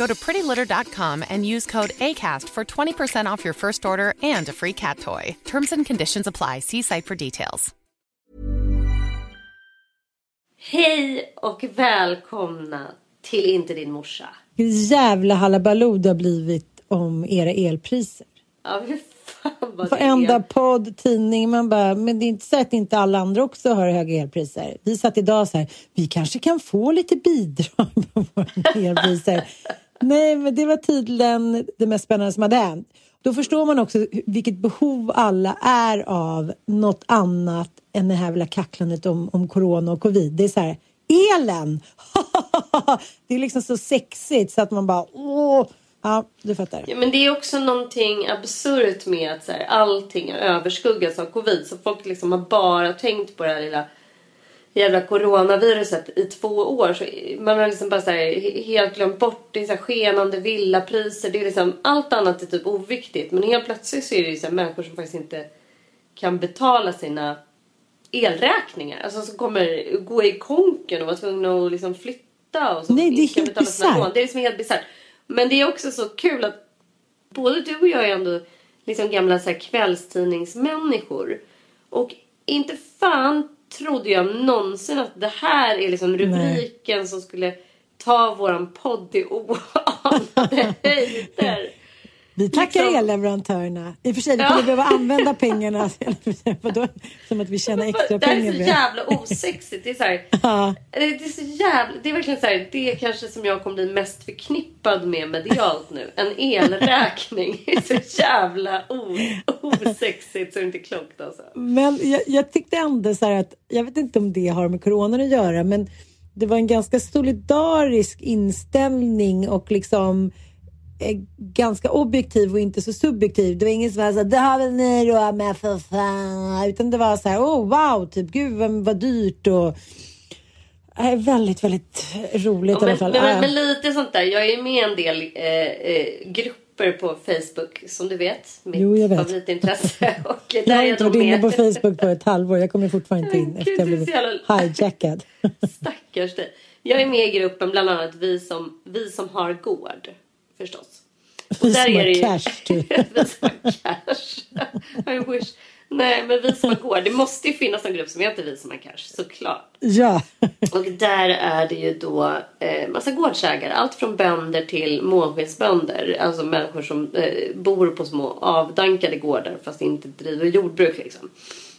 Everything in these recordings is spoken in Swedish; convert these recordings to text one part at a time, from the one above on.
Go to prettylitter.com and use code ACAST for 20% off your first order and a free cat toy. Terms and conditions apply. See site for details. Hej och välkomna till Inte din morsa. Jävla halabaloo det har blivit om era elpriser. Ja, fy fan vad det Varenda är. podd, tidning, man bara, men det är inte så att inte alla andra också har höga elpriser. Vi satt idag så här, vi kanske kan få lite bidrag på våra elpriser. Nej, men det var tydligen det mest spännande som hade hänt. Då förstår man också vilket behov alla är av något annat än det här kacklandet om, om corona och covid. Det är så här, elen! det är liksom så sexigt så att man bara, åh! Ja, du fattar. Ja, men det är också någonting absurt med att så här, allting har överskuggats av covid. Så folk liksom har bara tänkt på det här lilla jävla coronaviruset i två år. Så man har liksom bara så här, he- helt glömt bort det är så här skenande villapriser. Det är liksom, allt annat är typ oviktigt. Men helt plötsligt så är det ju så här, människor som faktiskt inte kan betala sina elräkningar. Alltså som kommer gå i konken och vara tvungna att liksom flytta och som Nej, det är helt bisarrt. Det är liksom helt bisarrt. Men det är också så kul att både du och jag är ändå liksom gamla så här kvällstidningsmänniskor. Och inte fan trodde jag någonsin att det här är liksom rubriken som skulle ta våran podd i oanade höjder. Vi tackar Liksom- elleverantörerna. I och för sig, vi Ja. kommer behöva använda pengarna. Vadå? Som att vi tjänar extra det här är pengar. så jävla osexigt. Det är, så här, Ja. det är så jävla... Det är verkligen så här, det är kanske som jag kommer bli mest förknippad med medialt nu. En elräkning. Det är så jävla osexigt så det är inte klokt alltså. Men jag, jag tyckte ändå så här att, jag vet inte om det har med coronan att göra, men det var en ganska solidarisk inställning och liksom ganska objektiv och inte så subjektiv. Det var ingen som var så här, det har väl ni råd med för fan. Utan det var så här, oh wow, typ gud vad, vad dyrt och äh, väldigt, väldigt roligt Ja, i alla men, fall. men, men lite sånt där. Jag är med i en del eh, eh, grupper på Facebook som du vet. Mitt Jo, jag vet. favoritintresse. Och där jag har är inte varit inne på Facebook på ett halvår. Jag kommer fortfarande inte in Men efter jag är blivit hijackad. Stackars dig. Jag är med i gruppen bland annat vi som, vi som har gård. Förstås. Och Vi där som är har det ju- cash, typ. vi som har cash. I wish. Nej, men vi som har gård. Det måste ju finnas en grupp som heter Vi som har cash, såklart. Ja. Och där är det ju då eh, massa gårdsägare. Allt från bönder till månskensbönder. Alltså människor som eh, bor på små avdankade gårdar fast inte driver jordbruk liksom.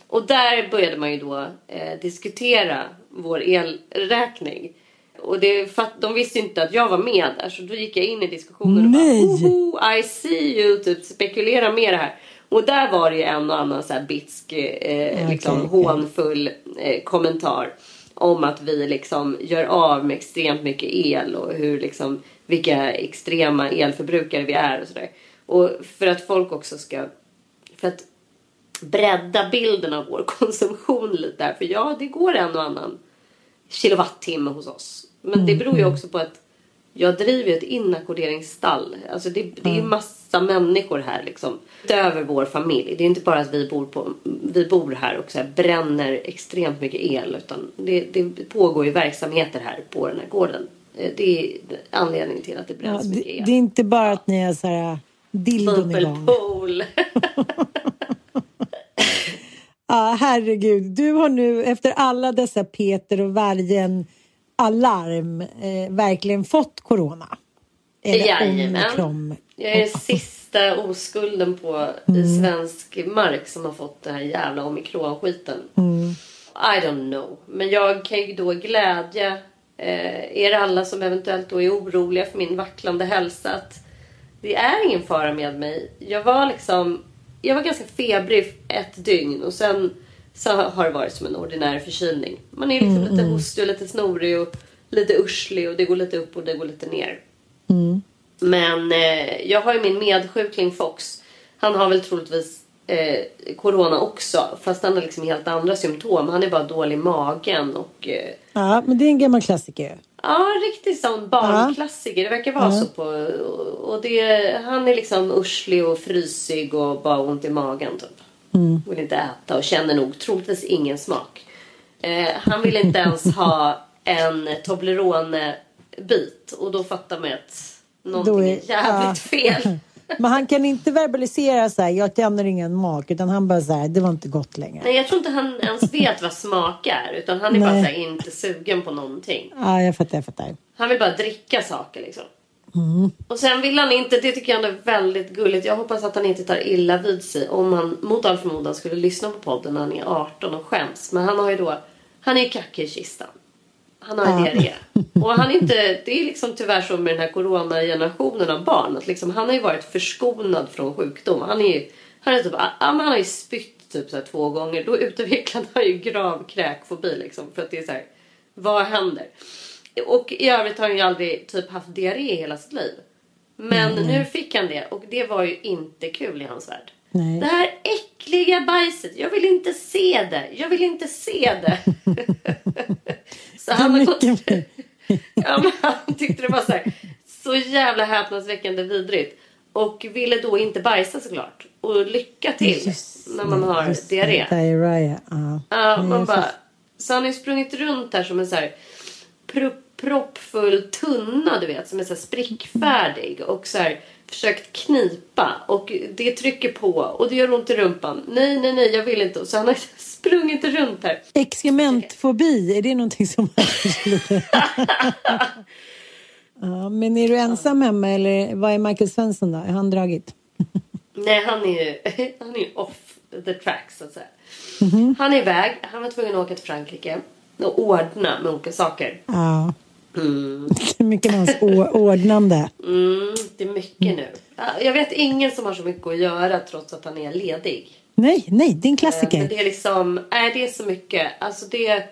Och där började man ju då eh, diskutera vår elräkning. Och det, för de visste inte att jag var med där så då gick jag in i diskussionen och Nej. bara oh, I see you typ spekulera mer här. Och där var det ju en och annan så här bitsk, eh, liksom okej. hånfull eh, kommentar. Om att vi liksom gör av med extremt mycket el och hur liksom, vilka extrema elförbrukare vi är och sådär. Och för att folk också ska, för att bredda bilden av vår konsumtion lite där. För ja, det går en och annan kilowattimme hos oss. Men det beror ju också på att jag driver ju ett inackorderingsstall. Alltså det, det är massa människor här liksom. Utöver vår familj. Det är inte bara att vi bor, på, vi bor här och så här bränner extremt mycket el. Utan det, det pågår ju verksamheter här på den här gården. Eh, Det är anledningen till att det Ja, bränns det, mycket el. det är inte bara att ni har så här dildon igång. Bubbelpool. Ja, herregud. Du har nu efter alla dessa Peter och vargen alarm eh, verkligen fått corona. Eller Jajamän. omikron. Jag är den sista oskulden på i svensk mark som har fått den här jävla omikronskiten. I don't know. Men jag kan ju då glädja eh, er alla som eventuellt då är oroliga för min vacklande hälsa att det är ingen fara med mig. Jag var liksom jag var ganska febrig ett dygn och sen så har det varit som en ordinär förkylning. Man är liksom lite hostig och lite snorig och lite urslig och det går lite upp och det går lite ner. Men eh, jag har ju min medsjukling Fox. Han har väl troligtvis eh, corona också. Fast han har liksom helt andra symptom. Han är bara dålig i magen och eh, Ja, men det är en gammal klassiker. Ja, riktigt sån barnklassiker. Det verkar vara så på... Och det, han är liksom urslig och frysig och bara ont i magen typ. Vill inte äta och känner nog troligtvis ingen smak. Eh, han vill inte ens ha en Toblerone-bit. Och då fattar man att någonting är- är jävligt fel. Men han kan inte verbalisera så här, jag känner ingen mak, utan han bara så här, det var inte gott längre. Nej, jag tror inte han ens vet vad smak är. Utan han är bara Nej. så här, inte sugen på någonting. Ja, jag fattar, jag fattar. Han vill bara dricka saker liksom. Och sen vill han inte, det tycker jag är väldigt gulligt. Jag hoppas att han inte tar illa vid sig om han mot all förmodan skulle lyssna på podden när han är 18 och skäms. Men han har ju då, han är ju kackig i kistan. Han har ju diarré. Och han är inte, det är liksom tyvärr så med den här coronagenerationen av barn. Att liksom, han har ju varit förskonad från sjukdom. Han är ju, han är typ, ja, han har ju spytt typ så här två gånger. Då utvecklade han ju grav kräkfobi liksom. För att det är så här, vad händer? Och i övrigt har han ju aldrig typ haft diarré i hela sitt liv. Men nu fick han det och det var ju inte kul i hans värld. Nej. Det här äckliga bajset, jag vill inte se det. Jag vill inte se det. så han mycket ja, men han tyckte det var så, här, så jävla häpnadsväckande vidrigt. Och ville då inte bajsa såklart. Och lycka till Just när man har det, diarré. Ja. Ja, Nej, man bara, så han har ju sprungit runt här som en så här pro- proppfull tunna du vet som är så sprickfärdig och så här försökt knipa och det trycker på och det gör ont i rumpan. Nej, nej, nej, jag vill inte. Så han har sprungit runt här. Exkrementfobi, är det någonting som ja, Men är du ensam hemma eller vad är Michael Svensson då? Är han dragit? Nej, han är ju han är off the track så att säga. Mhm. Han är iväg. Han var tvungen att åka till Frankrike och ordna med olika saker. Ja. Mm. Det är mycket med hans ordnande. Mm, det är mycket nu. Ja, Jag vet ingen som har så mycket att göra trots att han är ledig. Nej, nej, det är en Men klassiker. det är liksom, nej det är så mycket. Alltså det,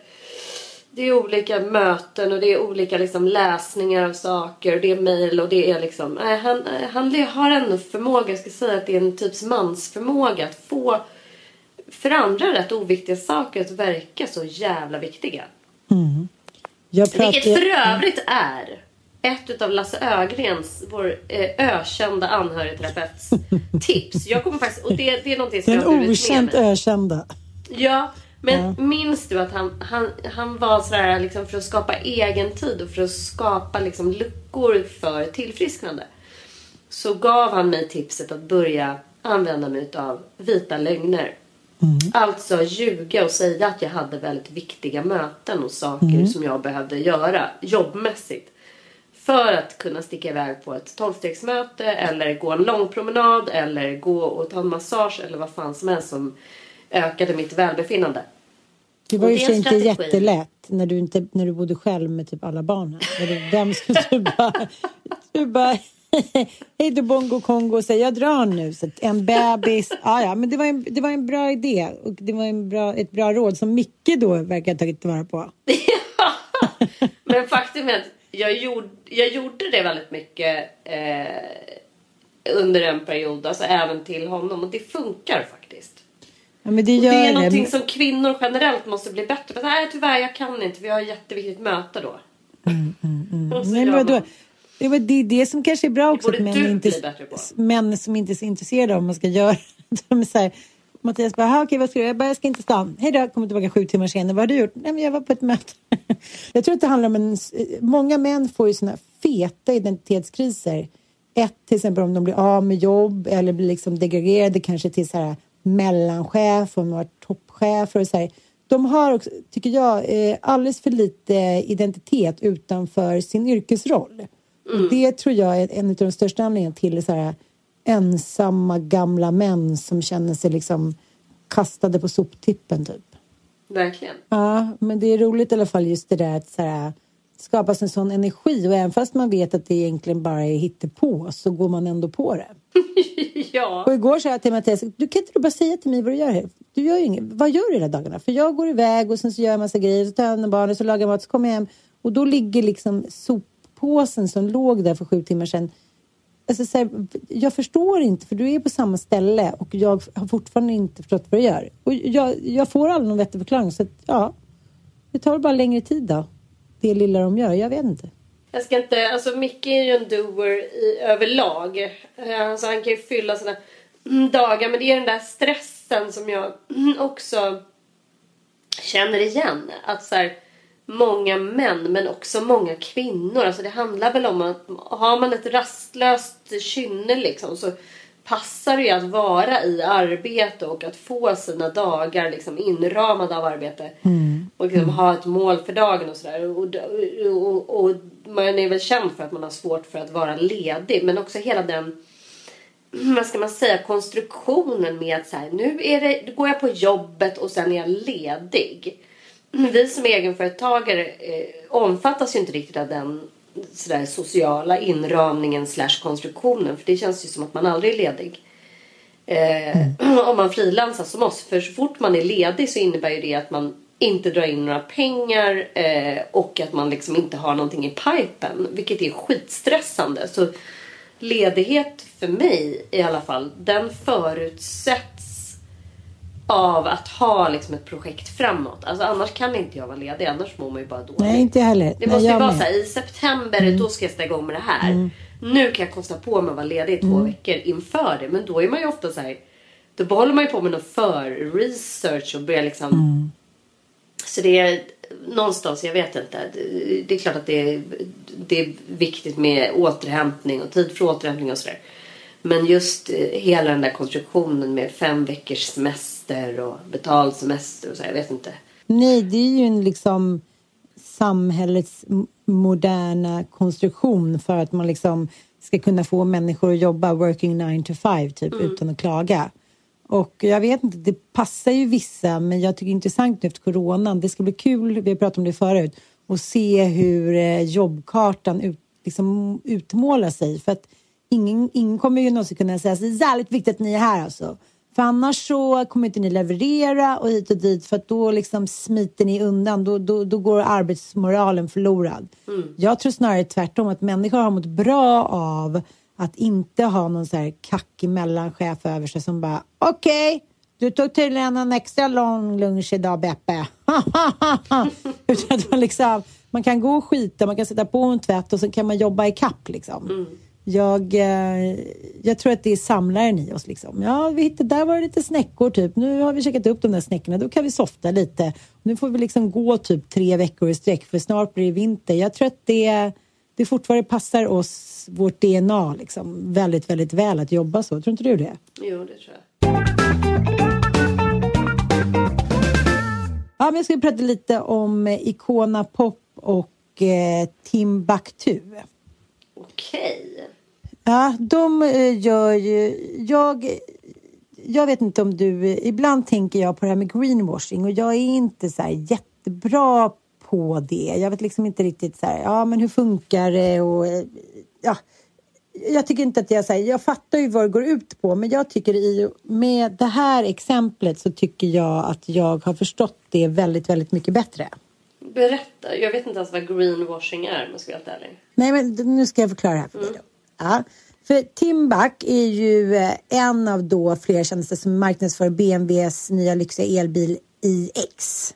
det är olika möten och det är olika liksom läsningar av saker. Och det är mejl och det är liksom, nej, han, han har ändå förmåga, jag ska säga att det är en typs mansförmåga att få för andra rätt oviktiga saker att verka så jävla viktiga. Jag pratar... Vilket för övrigt är ett utav Lasse Ögrens, vår eh, ökända anhörigterapeuts tips. Jag kommer faktiskt, och det, det är någonting som Den jag har burit med okänt mig. ökända. Ja, men minns du att han, han, han var sådär liksom för att skapa egen tid och för att skapa liksom luckor för tillfrisknande. Så gav han mig tipset att börja använda mig av vita lögner. Alltså ljuga och säga att jag hade väldigt viktiga möten och saker som jag behövde göra jobbmässigt. För att kunna sticka iväg på ett tolvstegsmöte eller gå en lång promenad eller gå och ta en massage eller vad fan som helst som ökade mitt välbefinnande. Det var ju det inte jättelätt när du, inte, när du bodde själv med typ alla barnen. Vem skulle du bara... Du bara hej då Bongo Kongo, så jag drar nu. Så en bebis. Ja, ja, men det var en, det var en bra idé och det var en bra, ett bra råd som Micke då verkar ha tagit tillvara på. men faktum är att jag gjorde, jag gjorde det väldigt mycket eh, under en period, alltså även till honom och det funkar faktiskt. Ja, det, det är gör någonting som kvinnor generellt måste bli bättre på. Nej tyvärr jag kan inte, vi har ett jätteviktigt möte då. Så Nej, gör men vadå? Det är det, är det som kanske är bra också. att män, inte, män som inte är så intresserade av vad man ska göra. De är så här, Mattias bara, "Ha, okej vad ska du? Jag bara, jag ska inte stan. Hej då, kommer tillbaka sju timmar senare. Vad har du gjort? Nej, men jag var på ett möte. jag tror att det handlar om en... Många män får ju såna feta identitetskriser. Ett, till exempel om de blir av med jobb eller blir liksom degraderade kanske till så här mellanchef och de har varit toppchefer och så här. De har också, tycker jag, eh, alldeles för lite identitet utanför sin yrkesroll. Och det tror jag är en av de största anledningarna till så här ensamma gamla män som känner sig liksom kastade på soptippen typ. Verkligen. Ja, men det är roligt i alla fall just det där att så här, skapas en sån energi och även fast man vet att det egentligen bara är hittepå så går man ändå på det. ja. Och igår sa jag till Mattias, du kan inte du bara säga till mig vad du gör här? Du gör ju inget. Vad gör du hela dagarna? För jag går iväg och sen så gör jag en massa grejer, så tar jag hand om barnen, så lagar jag mat, så kommer jag hem och då ligger liksom soppåsen som låg där för sju timmar sedan. Alltså, så här, jag förstår inte, för du är på samma ställe och jag har fortfarande inte förstått vad du gör. Och jag, jag får aldrig någon vettig förklaring, så att, ja, det tar bara längre tid då. Det lilla de gör, jag vet inte. Jag ska inte, alltså Micke är ju en doer i, överlag. Eh, alltså han kan ju fylla sina mm, dagar men det är den där stressen som jag mm, också känner igen. Att så här, många män men också många kvinnor. Alltså det handlar väl om att har man ett rastlöst kynne liksom så passar det ju att vara i arbete och att få sina dagar liksom inramade av arbete. Och liksom ha ett mål för dagen och sådär. Och, och, och man är väl känd för att man har svårt för att vara ledig. Men också hela den vad ska man säga, konstruktionen med att så här, nu är det, går jag på jobbet och sen är jag ledig. Vi som är egenföretagare eh, omfattas ju inte riktigt av den sådär, sociala inramningen slash konstruktionen. För det känns ju som att man aldrig är ledig. Eh, om man frilansar som oss. För så fort man är ledig så innebär ju det att man inte drar in några pengar eh, och att man liksom inte har någonting i pipen. Vilket är skitstressande. Så ledighet för mig i alla fall, den förutsätts av att ha liksom ett projekt framåt. Alltså annars kan inte jag vara ledig, annars mår man ju bara dåligt. Nej, inte heller. Det Nej, måste ju jag vara så här, i september då ska jag sätta igång med det här. Nu kan jag kosta på mig att vara ledig i två veckor inför det. Men då är man ju ofta så här. Då håller man ju på med någon för-research och börjar liksom. Så det är någonstans, jag vet inte. Det, det är klart att det är, det är viktigt med återhämtning och tid för återhämtning och sådär. Men just eh, hela den där konstruktionen med fem veckors semester och betald semester och så, jag vet inte. Nej, det är ju en liksom samhällets moderna konstruktion för att man liksom ska kunna få människor att jobba working nine to five typ utan att klaga. Och jag vet inte, det passar ju vissa men jag tycker det är intressant nu efter coronan. Det ska bli kul, vi har pratat om det förut, att se hur eh, jobbkartan ut, liksom utmålar sig. För att ingen, ingen kommer ju någonsin kunna säga att det är jävligt viktigt att ni är här alltså. För annars så kommer inte ni leverera och hit och dit för att då liksom smiter ni undan. Då, då, då går arbetsmoralen förlorad. Jag tror snarare tvärtom att människor har mått bra av att inte ha någon så här kackig mellanchef över sig som bara okej, du tog tydligen en extra lång lunch idag Beppe. Utan att man liksom, man kan gå och skita, man kan sätta på en tvätt och så kan man jobba i kapp liksom. Jag, eh, jag tror att det är samlaren i oss. Liksom. Ja, vi hittade, där var det lite snäckor typ. Nu har vi käkat upp de där snäckorna. Då kan vi softa lite. Nu får vi liksom gå typ tre veckor i sträck för snart blir det vinter. Jag tror att det, det fortfarande passar oss, vårt DNA, liksom, väldigt, väldigt väl att jobba så. Tror inte du det? Jo, det tror jag. Ja, men jag ska prata lite om eh, Icona Pop och eh, Timbuktu. Okej. Ja, de eh, gör ju... Jag, jag vet inte om du... Ibland tänker jag på det här med greenwashing och jag är inte så jättebra på det. Jag vet liksom inte riktigt så här, ja men hur funkar det och eh, ja. jag tycker inte att jag säger, jag fattar ju vad det går ut på, men jag tycker i med det här exemplet så tycker jag att jag har förstått det väldigt, väldigt mycket bättre. Berätta. Jag vet inte ens vad greenwashing är om jag ska vara helt ärlig. Nej, men nu ska jag förklara det här för dig då. Ja. För Timbuk är ju eh, en av då flera tjänster som marknadsför BMWs nya lyxiga elbil iX.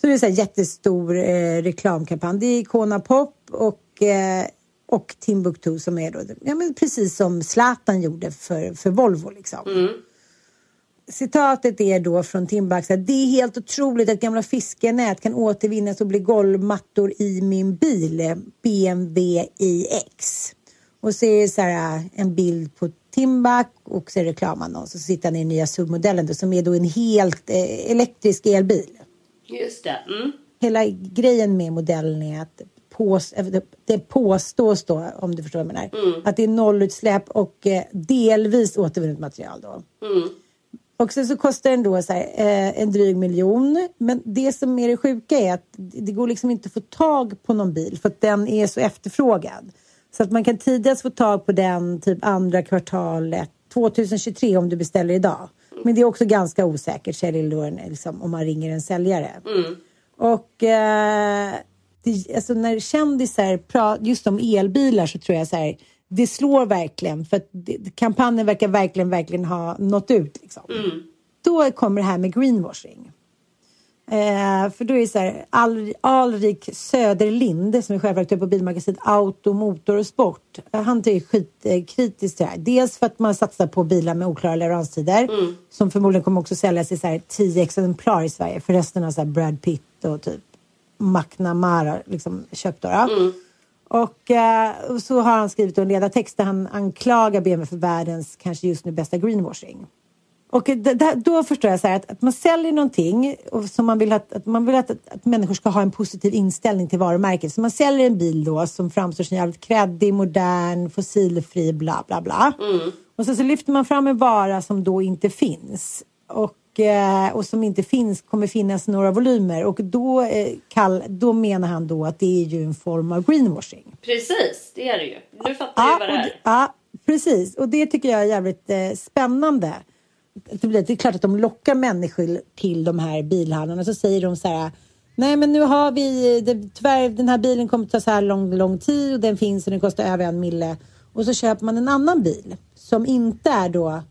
Så det är här jättestor eh, reklamkampanj. Det är Icona Pop och, eh, och Timbuktu som är då, ja, men precis som Zlatan gjorde för, för Volvo liksom. Citatet är då från Timbuk det är helt otroligt att gamla fiskenät kan återvinnas och bli golvmattor i min bil eh, BMW iX. Och så är det så här, en bild på Timbuk och så är det reklamannons och så sitter han i den nya SUV-modellen då, som är då en helt eh, elektrisk elbil. Just det. Mm. Hela grejen med modellen är att pås, eh, det- påstås då, om du förstår vad jag menar, att det är nollutsläpp och eh, delvis återvunnet material då. Och sen så kostar den då så här, eh, en dryg miljon. Men det som är det sjuka är att det går liksom inte att få tag på någon bil för att den är så efterfrågad. Så att man kan tidigast få tag på den typ andra kvartalet 2023 om du beställer idag. Men det är också ganska osäkert säljlåren liksom, om man ringer en säljare. Och eh, det, alltså när kändisar pratar just om elbilar så tror jag så här, det slår verkligen för att det, kampanjen verkar verkligen, verkligen ha nått ut. Liksom. Då kommer det här med greenwashing. Eh, för då är det så här, Al, Alrik Söderlind som är chefredaktör på bilmagasinet Auto, Motor och Sport. Eh, han är skitkritisk till det här. Dels för att man satsar på bilar med oklara leveranstider som förmodligen kommer också säljas i så här 10 exemplar i Sverige. För resten har så här Brad Pitt och typ McNamara liksom köpt. Då, då. Och, eh, och så har han skrivit en ledartext där han anklagar BMW för världens kanske just nu bästa greenwashing. Och det, då förstår jag så att, att man säljer någonting och som man vill, att, att, man vill att, att, människor ska ha en positiv inställning till varumärket. Så man säljer en bil då som framstår som jävligt kreddig, modern, fossilfri, bla bla bla. Och så, så lyfter man fram en vara som då inte finns. Och, eh, och som inte finns kommer finnas några volymer. Och då, eh, kall, då menar han då att det är ju en form av greenwashing. Precis, det är det ju. Nu fattar jag Ja, vad det är. ja, precis. Och det tycker jag är jävligt eh, spännande. Det, är klart att de lockar människor till de här bilhandlarna. Så säger de så här. Nej men nu har vi, det, tyvärr den här bilen kommer ta så här lång, lång tid och den finns och den kostar över en mille. Och så köper man en annan bil som inte är då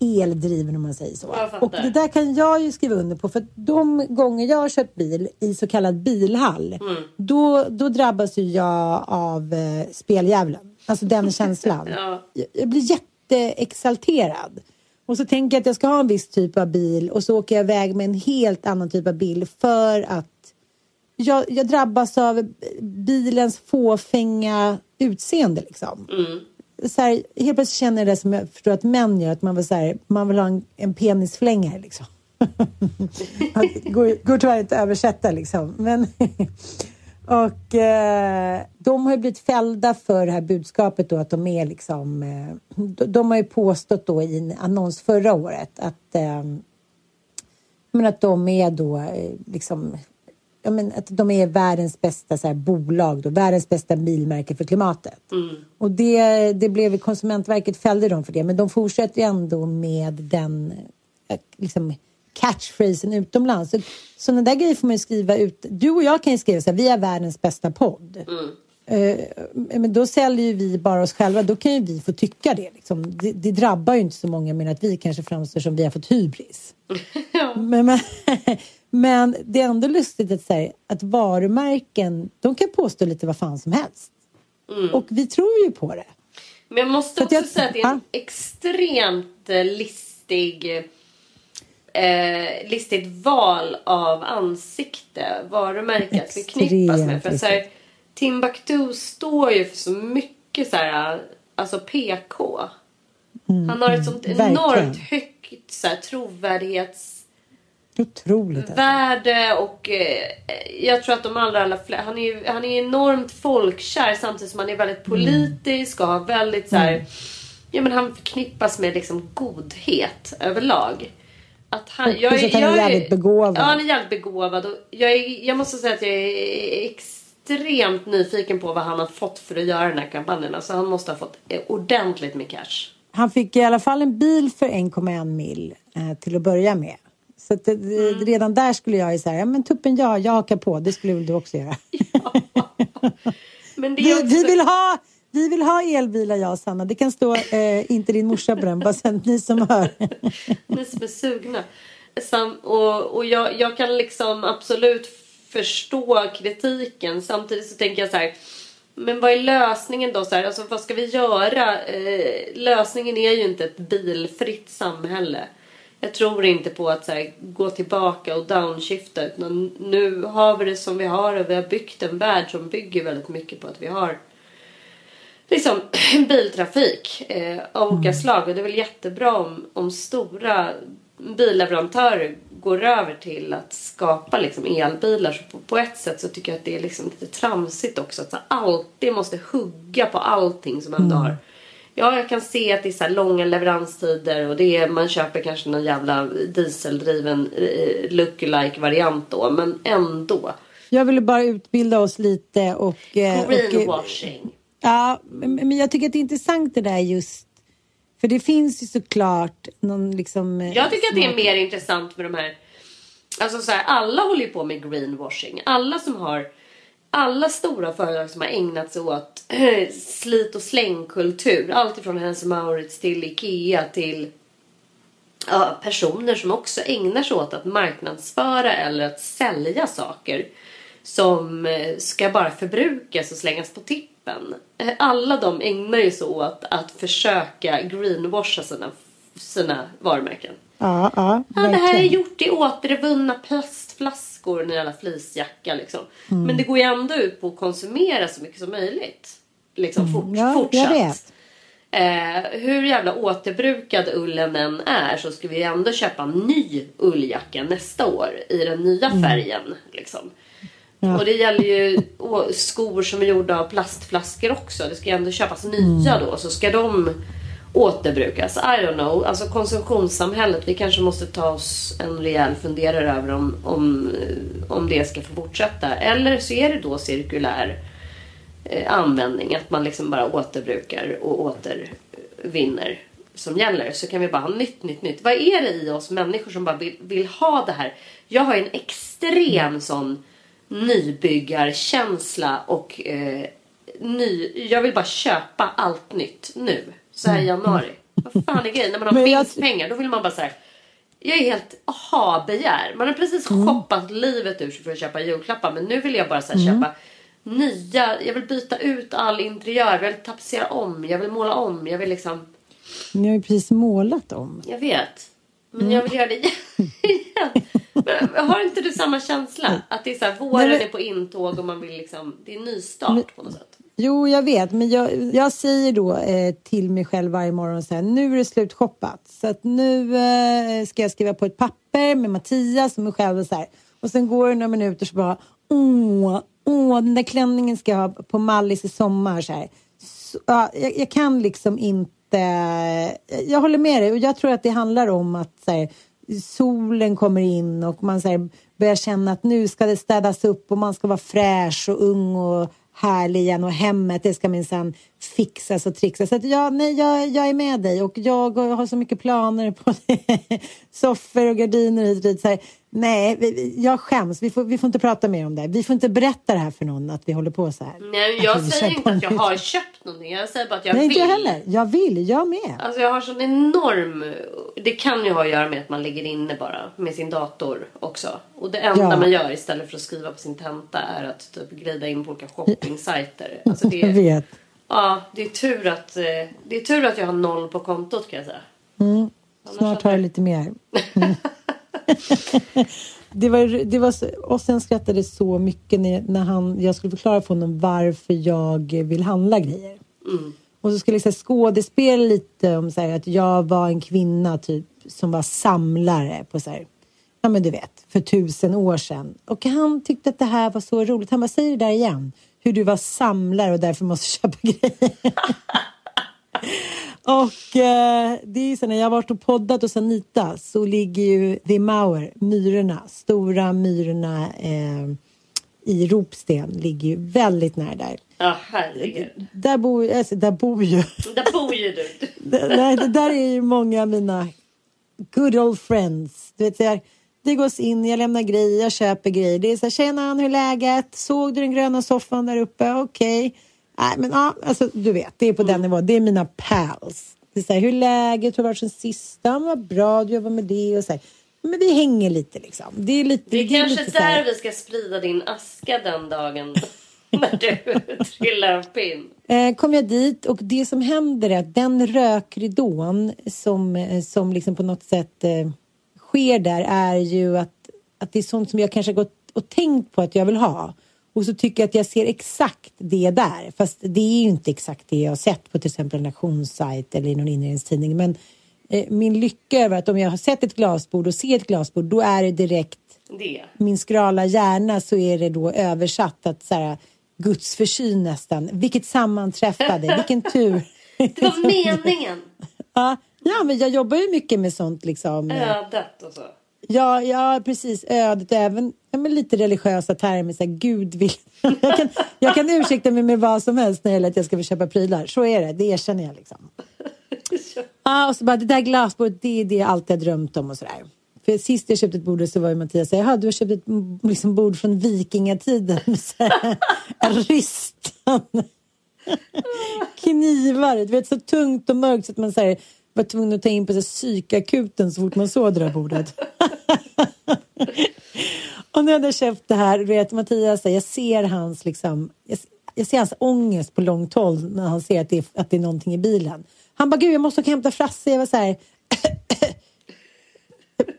eldriven om man säger så. Och det där kan jag ju skriva under på för de gånger jag har köpt bil i så kallad bilhall Mm. då, då drabbas ju jag av eh, speldjävulen. Alltså den känslan. Ja. jag, jag blir jätteexalterad. Och så tänker jag att jag ska ha en viss typ av bil och så åker jag iväg med en helt annan typ av bil för att jag, jag drabbas av bilens fåfänga utseende liksom. Så här, helt plötsligt känner jag det som jag förstår att män gör, att man vill, så här, man vill ha en, en penisflängare liksom. Det går, går tyvärr inte att översätta liksom. Men och eh, de har ju blivit fällda för det här budskapet då att de är liksom... Eh, de, de har ju påstått då i en annons förra året att, eh, men att de är då eh, liksom... Men att de är världens bästa så här, bolag, då, världens bästa bilmärke för klimatet. Och det, det blev Konsumentverket fällde dem för det, men de fortsätter ju ändå med den eh, liksom, catchphrasen utomlands. Så, sådana där grejer får man ju skriva ut. Du och jag kan ju skriva så här, vi är världens bästa podd. Eh, men då säljer ju vi bara oss själva. Då kan ju vi få tycka det. Liksom. Det, det drabbar ju inte så många men att vi kanske framstår som vi har fått hybris. men, men, men det är ändå lustigt att, säga att varumärken de kan påstå lite vad fan som helst. Och vi tror ju på det. Men jag måste också jag- säga att det är en Ja. extremt eh, listig eh, listigt val av ansikte varumärket förknippas med. För så här, Timbuktu står ju för så mycket så här, alltså PK. Han har ett sånt Mm, verkligen. enormt högt så här, trovärdighets Otroligt. Alltså. värde och eh, jag tror att de allra, allra fler, han är ju han är enormt folkkär samtidigt som han är Mm. väldigt politisk och har väldigt så här, ja men han förknippas med liksom godhet överlag. Att han, plus att han är jävligt begåvad. Ja, han är jävligt begåvad och jag, är, jag måste säga att jag är extremt nyfiken på vad han har fått för att göra den här kampanjen. Alltså han måste ha fått eh, ordentligt med cash. Han fick i alla fall en bil för 1,1 mil eh, till att börja med. Så att, eh, Mm. redan där skulle jag ju säga, ja men tuppen ja, jag hakar på. Det skulle väl du också göra. Men det är vi, också... vi, vill ha, vi vill ha elbilar jag och Sanna. Det kan stå eh, inte din morsa på den, bara sen ni som hör. Ni som är sugna. Sam, och och jag, jag kan liksom absolut förstå kritiken. Samtidigt så tänker jag så här. Men vad är lösningen då? Så här, alltså, vad ska vi göra? Eh, lösningen är ju inte ett bilfritt samhälle. Jag tror inte på att så här, gå tillbaka och downshifta. Utan nu har vi det som vi har och vi har byggt en värld som bygger väldigt mycket på att vi har liksom biltrafik eh, av olika slag. Och det är väl jättebra om, om stora billeverantörer går över till att skapa liksom elbilar. Så på, på ett sätt så tycker jag att det är liksom lite tramsigt också. Att så alltid måste hugga på allting som ändå har. Ja, jag kan se att det är så långa leveranstider och det är, man köper kanske någon jävla dieseldriven eh, lookalike variant då. Men ändå. Jag ville bara utbilda oss lite och... eh, och Greenwashing. Ja, men jag tycker att det är intressant det där just... För det finns ju såklart någon liksom... eh, Jag tycker att det är mer intressant med de här... Alltså så här, alla håller ju på med greenwashing. Alla som har... Alla stora företag som har ägnat sig åt slit och slängkultur. Allt ifrån Hennes Mauritz till Ikea till ja, personer som också ägnar sig åt att marknadsföra eller att sälja saker som eh, ska bara förbrukas och slängas på tippen. Eh, Alla de ägnar ju sig åt att försöka greenwasha sina, sina varumärken. Ja, ja, Ja, det här är gjort i återvunna plastflaskor, en jävla fleecejacka liksom. Mm. Men det går ju ändå ut på att konsumera så mycket som möjligt. Liksom fort, Mm. Ja, fortsatt. Eh, hur jävla återbrukad ullen än är så ska vi ändå köpa en ny ulljacka nästa år i den nya Mm. färgen. Liksom. Och det gäller ju skor som är gjorda av plastflaskor också. Det ska ju ändå köpas nya Mm. då. Så ska de återbrukas. I don't know. Alltså konsumtionssamhället. Vi kanske måste ta oss en rejäl funderare över om, om, eh, om det ska få fortsätta. Eller så är det då cirkulär eh, användning. Att man liksom bara återbrukar och återvinner som gäller. Så kan vi bara ha nytt, nytt, nytt. Vad är det i oss människor som bara vill, vill ha det här? Jag har en extrem sån nybyggarkänsla och eh, ny, jag vill bara köpa allt nytt nu. Så här i januari. Vad fan är grejen? När man har Men jag- vinstpengar då vill man bara så här. Jag är helt ha-begär. Man har precis shoppat livet ur sig för att köpa julklappar. Men nu vill jag bara så här köpa nya. Jag vill byta ut all interiör. Jag vill tapetsera om. Jag vill måla om. Jag vill liksom. Ni har ju precis målat om. Jag vet. Men jag vill göra det igen. Men har inte du samma känsla? Att det är så här, våren är på intåg och man vill liksom. Det är en ny start på något sätt. Jo, jag vet, men jag, jag säger då eh, till mig själv varje morgon så här, nu är det slutshoppat. Så att nu eh, ska jag skriva på ett papper med Mattias och mig själv och så här. Och sen går det några minuter så bara, åh, åh, den där klänningen ska jag ha på Mallis i sommar. Så här. Så, ja, jag, jag kan liksom inte, Eh, jag håller med dig och jag tror att det handlar om att så här, solen kommer in och man så här, börjar känna att nu ska det städas upp och man ska vara fräsch och ung och härlig igen och hemmet det ska minsann fixas och trixas. Så att jag, nej, jag, jag är med dig och jag har så mycket planer på soffor och gardiner hit och dit. Så här, nej, vi- jag skäms. Vi får, vi får inte prata mer om det. Vi får inte berätta det här för någon att vi håller på så här. Nej, jag vi säger inte att jag har köpt någonting. Jag säger bara att jag Nej, vill. inte jag heller. Jag vill, jag med. Alltså jag har sån enorm... Det kan ju ha att göra med att man ligger inne bara med sin dator också. Och det enda Ja. man gör istället för att skriva på sin tenta är att typ glida in på olika shopping-sajter. Alltså det, Jag vet. Ja, det är, tur att, eh, det är tur att jag har noll på kontot kan jag säga. Snart har jag lite mer. Mm. det var, det var, så- och sen skrattade så mycket när, när han, jag skulle förklara för honom varför jag vill handla grejer. Och så skulle jag skådespela lite om så här, att jag var en kvinna typ som var samlare på så här, ja men du vet, för tusen år sedan. Och han tyckte att det här var så roligt. Han bara, säg det där igen. Hur du var samlare och därför måste köpa grejer. Och eh, det är så när jag har varit och poddat hos Anita så ligger ju The Mauer, myrorna, stora myrorna eh, i Ropsten ligger ju väldigt nära där. Ja, herregud. Där bor, alltså, där bor ju... Där bor ju du. Nej, det där är ju många av mina good old friends. Du vet, så här, det gås in, jag lämnar grejer, jag köper grejer. Det är så här, tjena hur är läget? Såg du den gröna soffan där uppe? Okej. Okay. Nej, men ja, alltså du vet, det är på mm. den nivån. Det är mina pals. Det är så här, hur är läget? Hur har varit sen sist? Vad bra, du jobbar med det och så här. Men vi hänger lite liksom. Det är, lite, det är det kanske lite där vi ska sprida din aska den dagen. när du trillar av pinn. Eh, kom jag dit och det som händer är att den rökridån som, eh, som liksom på något sätt eh, sker där är ju att, att det är sånt som jag kanske har gått och tänkt på att jag vill ha. Och så tycker jag att jag ser exakt det där. Fast det är ju inte exakt det jag har sett på till exempel en auktionssajt eller i någon inredningstidning. Men eh, min lycka över att om jag har sett ett glasbord och ser ett glasbord då är det direkt det. min skrala hjärna så är det då översatt att så här, Guds försyn nästan. Vilket sammanträffade, vilken tur. Det var meningen. ja, ja, men jag jobbar ju mycket med sånt liksom. Ödet och så. Ja, ja precis. Ödet och även ja, men lite religiösa termer. Så här, Gud vill... jag, kan, jag kan ursäkta mig med vad som helst när det gäller att jag ska få köpa prylar. Så är det, det erkänner jag liksom. ja, och så bara det där glasbordet, det är det jag alltid har drömt om och sådär. För sist jag köpte ett bord så var ju Mattias säga, jaha du har köpt ett liksom, bord från vikingatiden ristan. Knivar, du vet så tungt och mörkt så att man så här, var tvungen att ta in på så psykakuten så fort man såg det där bordet. och när jag hade köpt det här, vet Mattias, jag ser hans liksom, jag, jag ser hans ångest på långt håll när han ser att det, är, att det är någonting i bilen. Han bara, gud jag måste åka och hämta Frasse. Jag var så här,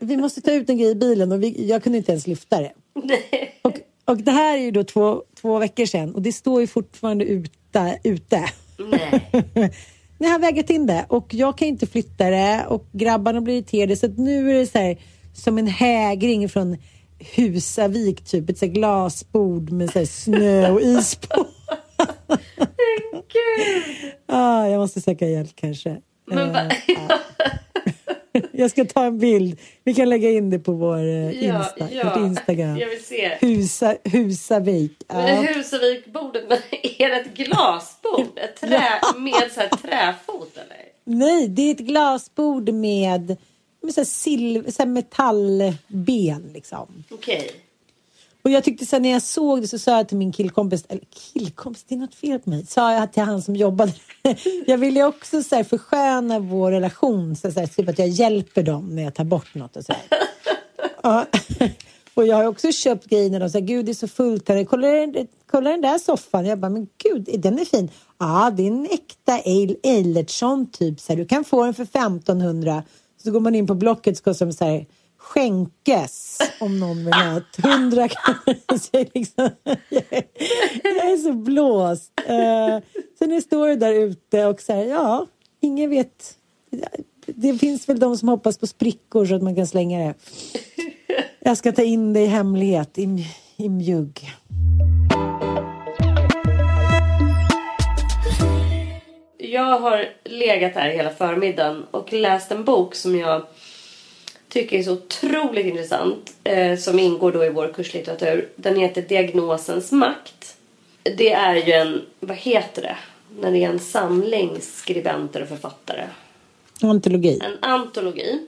vi måste ta ut en grej i bilen och vi, jag kunde inte ens lyfta det. Och, och det här är ju då två, två veckor sedan och det står ju fortfarande ute. ute. Nej. Jag har vägat in det och jag kan inte flytta det och grabbarna blir irriterade så att nu är det så här, som en hägring från Husavik, typ ett så glasbord med så snö och is på. ah, jag måste söka hjälp kanske. Men uh, ja. Jag ska ta en bild. Vi kan lägga in det på vår eh, Insta, ja, Instagram. Jag vill se. Husa, Husavik. Ja. Husavikbordet, är det ett glasbord? Ett trä, med så här träfot eller? Nej, det är ett glasbord med, med så här silver, så här metallben liksom. Okej. Okay. Och jag tyckte så när jag såg det så sa jag till min killkompis, eller killkompis, det är något fel på mig, sa jag till han som jobbade. jag ville också så här försköna vår relation, så här, typ att jag hjälper dem när jag tar bort något och så ja. Och jag har också köpt grejer när de säger gud det är så fullt här. Kolla, kolla den där soffan. Jag bara, men gud, den är fin. Ja, det är en äkta Eilertsson typ. Så här, du kan få den för 1500. Så går man in på Blocket så kostar de så här skänkes om någon vill ha ett hundra. Liksom, jag är så blåst. Uh, så nu står där ute och säger ja, ingen vet. Det finns väl de som hoppas på sprickor så att man kan slänga det. Jag ska ta in det i hemlighet i, i mjugg. Jag har legat här hela förmiddagen och läst en bok som jag tycker är så otroligt intressant. Eh, som ingår då i vår kurslitteratur. Den heter Diagnosens makt. Det är ju en, vad heter det? När det är en samling skribenter och författare. Antologi. En antologi.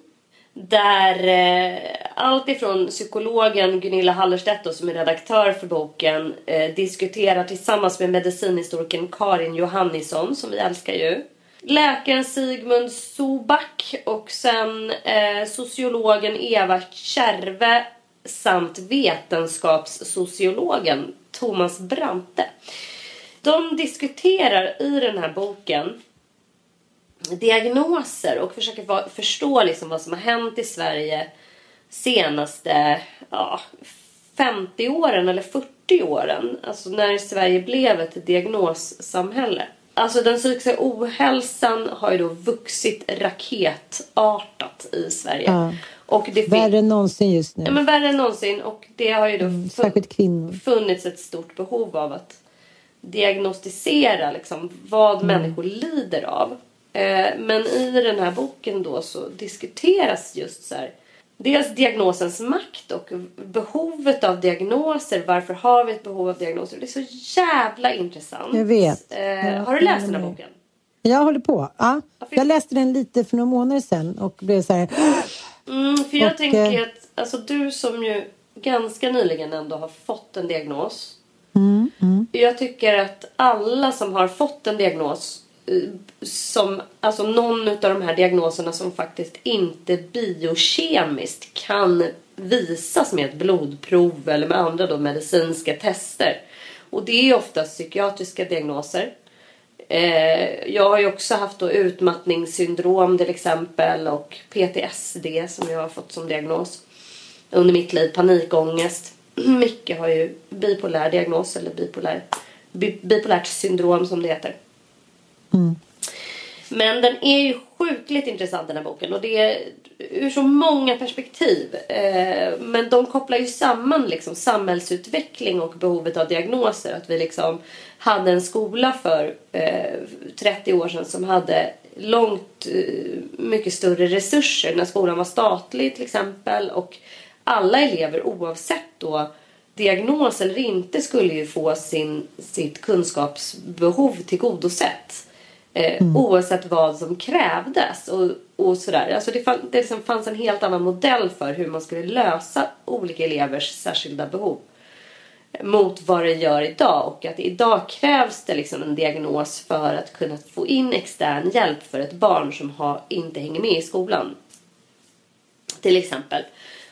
Där eh, allt ifrån psykologen Gunilla Hallerstedt som är redaktör för boken eh, diskuterar tillsammans med medicinhistorikern Karin Johannisson som vi älskar ju läkaren Sigmund Sobak och sen eh, sociologen Eva Kärve samt vetenskapssociologen Thomas Brante. De diskuterar i den här boken diagnoser och försöker förstå liksom vad som har hänt i Sverige senaste ja, 50 åren eller 40 åren. Alltså när Sverige blev ett diagnossamhälle. Alltså den psykiska ohälsan har ju då vuxit raketartat i Sverige. Ja. Och det värre än någonsin just nu. Ja, men värre än någonsin. Och det har ju då mm, särskilt kvinnor. funnits ett stort behov av att diagnostisera liksom, vad mm. människor lider av. Eh, men i den här boken då så diskuteras just så här, dels diagnosens makt och behovet av diagnoser. Varför har vi ett behov av diagnoser? Det är så jävla intressant. Jag vet. Eh, Jag har du läst den här boken? Jag håller på. Ja. Jag läste den lite för några månader sedan och blev så här... Mm, för jag Och, tänker eh, att alltså, du som ju ganska nyligen ändå har fått en diagnos. Jag tycker att alla som har fått en diagnos som, alltså någon av de här diagnoserna som faktiskt inte biokemiskt kan visas med ett blodprov eller med andra då medicinska tester. Och det är oftast psykiatriska diagnoser. Eh, jag har ju också haft då utmattningssyndrom till exempel och PTSD som jag har fått som diagnos under mitt liv. Panikångest. Micke har ju bipolär diagnos eller bipolär, bi, bipolärt syndrom som det heter. Men den är ju sjukligt intressant den här boken och det är ur så många perspektiv. Eh, men de kopplar ju samman liksom samhällsutveckling och behovet av diagnoser. Att vi liksom hade en skola för eh, 30 år sedan som hade långt eh, mycket större resurser när skolan var statlig till exempel. Och alla elever oavsett då diagnos eller inte skulle ju få sin, sitt kunskapsbehov tillgodosett. Eh, Oavsett vad som krävdes. Och, och sådär. Alltså det fann, det liksom fanns en helt annan modell för hur man skulle lösa olika elevers särskilda behov. Mot vad det gör idag. Och att idag krävs det liksom en diagnos för att kunna få in extern hjälp för ett barn som har, inte hänger med i skolan. Till exempel.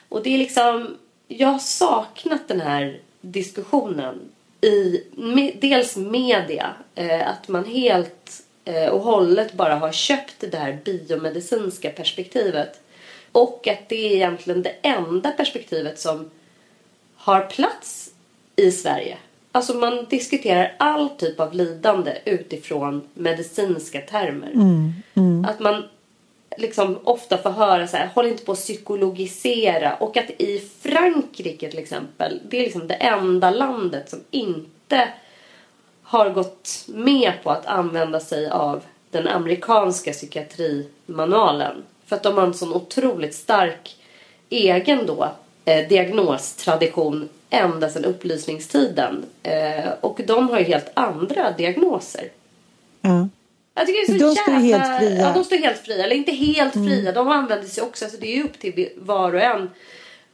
Och det är liksom... Jag har saknat den här diskussionen i me, dels media. Eh, att man helt och hållet bara har köpt det här biomedicinska perspektivet. Och att det är egentligen det enda perspektivet som har plats i Sverige. Alltså man diskuterar all typ av lidande utifrån medicinska termer. Att man liksom ofta får höra så här, håll inte på att psykologisera. Och att i Frankrike till exempel, det är liksom det enda landet som inte har gått med på att använda sig av den amerikanska psykiatrimanualen. För att de har en sån otroligt stark egen då eh, diagnostradition ända sedan upplysningstiden. Eh, och de har ju helt andra diagnoser. Ja. Jag tycker det är så De står jävla... helt fria. Ja, de står helt fria. Eller inte helt fria. De använder sig också. Alltså det är ju upp till var och en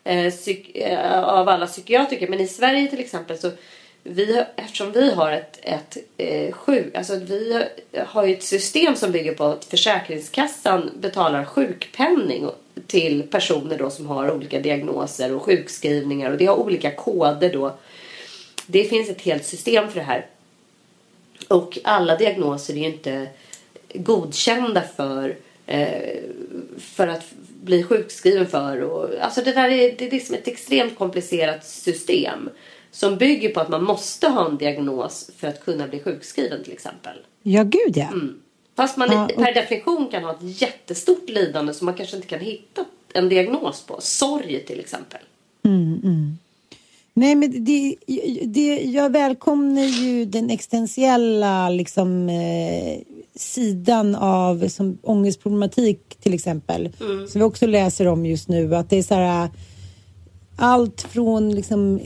eh, psyk, eh, av alla psykiatriker. Men i Sverige till exempel så vi, har- eftersom vi har ett, ett eh, sjuk, alltså vi har, ju ett system som bygger på att Försäkringskassan betalar sjukpenning till personer då som har olika diagnoser och sjukskrivningar och det har olika koder då. Det finns ett helt system för det här. Och alla diagnoser är ju inte godkända för, eh, för att bli sjukskriven för. Och, alltså det där är, det är liksom ett extremt komplicerat system. Som bygger på att man måste ha en diagnos för att kunna bli sjukskriven till exempel. ja, gud ja. Fast man Ja, i- per definition kan ha ett jättestort lidande som man kanske inte kan hitta en diagnos på. Sorg till exempel. Nej, men det, det, jag välkomnar ju den existentiella liksom, eh, sidan av som ångestproblematik till exempel. Som vi också läser om just nu. Att det är så här, allt från liksom,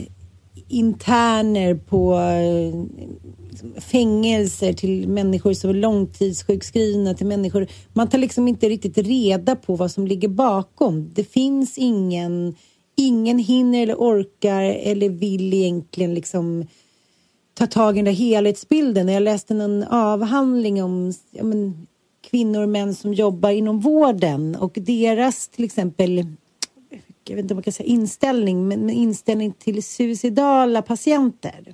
interner på eh, fängelser till människor som är långtidssjukskrivna till människor. Man tar liksom inte riktigt reda på vad som ligger bakom. Det finns ingen, ingen hinner eller orkar eller vill egentligen liksom ta tag i den där helhetsbilden. Jag läste en avhandling om ja, men, kvinnor och män som jobbar inom vården och deras till exempel jag vet inte om man kan säga inställning, men men inställning till suicidala patienter.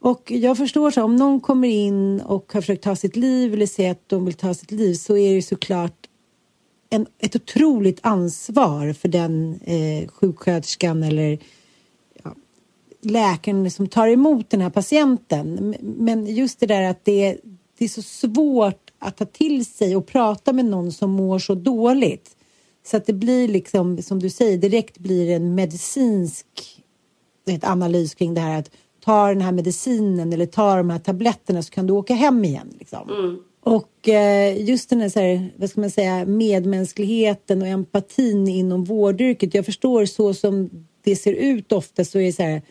Och jag förstår så om någon kommer in och har försökt ta sitt liv eller säger att de vill ta sitt liv så är det såklart en, ett otroligt ansvar för den eh, sjuksköterskan eller ja, läkaren som tar emot den här patienten. Men just det där att det, det är så svårt att ta till sig och prata med någon som mår så dåligt. Så att det blir liksom, som du säger, direkt blir en medicinsk ett analys kring det här att ta den här medicinen eller ta de här tabletterna så kan du åka hem igen. Liksom. Och eh, just den här, så här, vad ska man säga, medmänskligheten och empatin inom vårdyrket. Jag förstår så som det ser ut ofta så är det så här,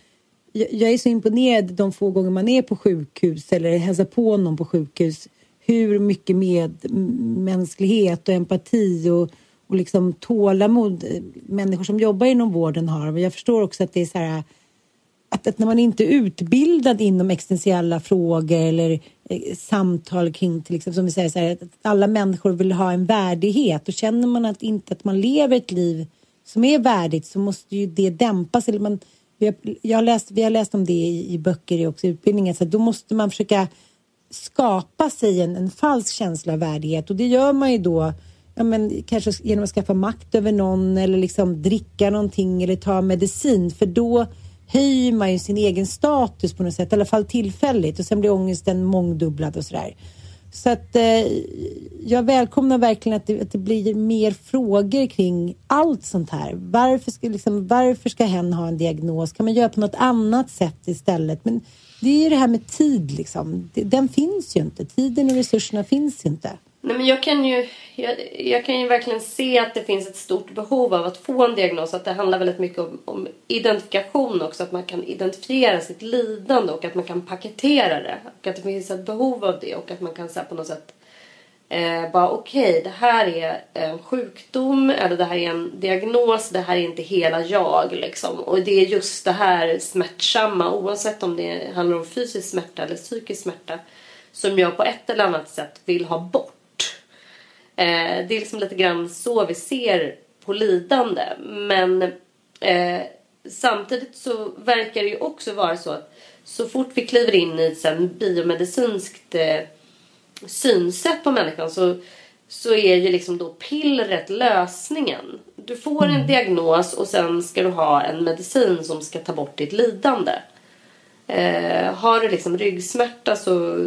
jag, jag är så imponerad de få gånger man är på sjukhus eller hälsar på någon på sjukhus hur mycket medmänsklighet och empati och, och liksom tålamod eh, människor som jobbar inom vården har. Men jag förstår också att det är så här att, att, när man inte är utbildad inom existentiella frågor eller eh, samtal kring till exempel som vi säger så här, att alla människor vill ha en värdighet och känner man att inte att man lever ett liv som är värdigt så måste ju det dämpas. Eller man, vi, har, jag har läst, vi har läst om det i, i böcker i också utbildningen så då måste man försöka skapa sig en, en falsk känsla av värdighet och det gör man ju då ja, men, kanske genom att skaffa makt över någon eller liksom dricka någonting eller ta medicin för då höjer man ju sin egen status på något sätt, i alla fall tillfälligt och sen blir ångesten mångdubblad och sådär. Så att eh, jag välkomnar verkligen att det, att det, blir mer frågor kring allt sånt här. Varför ska, liksom, varför ska hen ha en diagnos? Kan man göra på något annat sätt istället? Men det är ju det här med tid liksom. Den finns ju inte. Tiden och resurserna finns inte. Nej, men jag, kan ju, jag, jag, kan ju verkligen se att det finns ett stort behov av att få en diagnos. Att det handlar väldigt mycket om, om identifikation också. Att man kan identifiera sitt lidande och att man kan paketera det. Och att det finns ett behov av det och att man kan säga på något sätt eh, bara okej, okay, det här är en sjukdom eller det här är en diagnos. Det här är inte hela jag liksom. Och det är just det här smärtsamma oavsett om det handlar om fysisk smärta eller psykisk smärta som jag på ett eller annat sätt vill ha bort. Eh, det är liksom lite grann så vi ser på lidande. Men eh, samtidigt så verkar det ju också vara så att så fort vi kliver in i ett biomedicinskt eh, synsätt på människan så, så är ju liksom då pillret lösningen. Du får en mm. diagnos och sen ska du ha en medicin som ska ta bort ditt lidande. Eh, har du liksom ryggsmärta så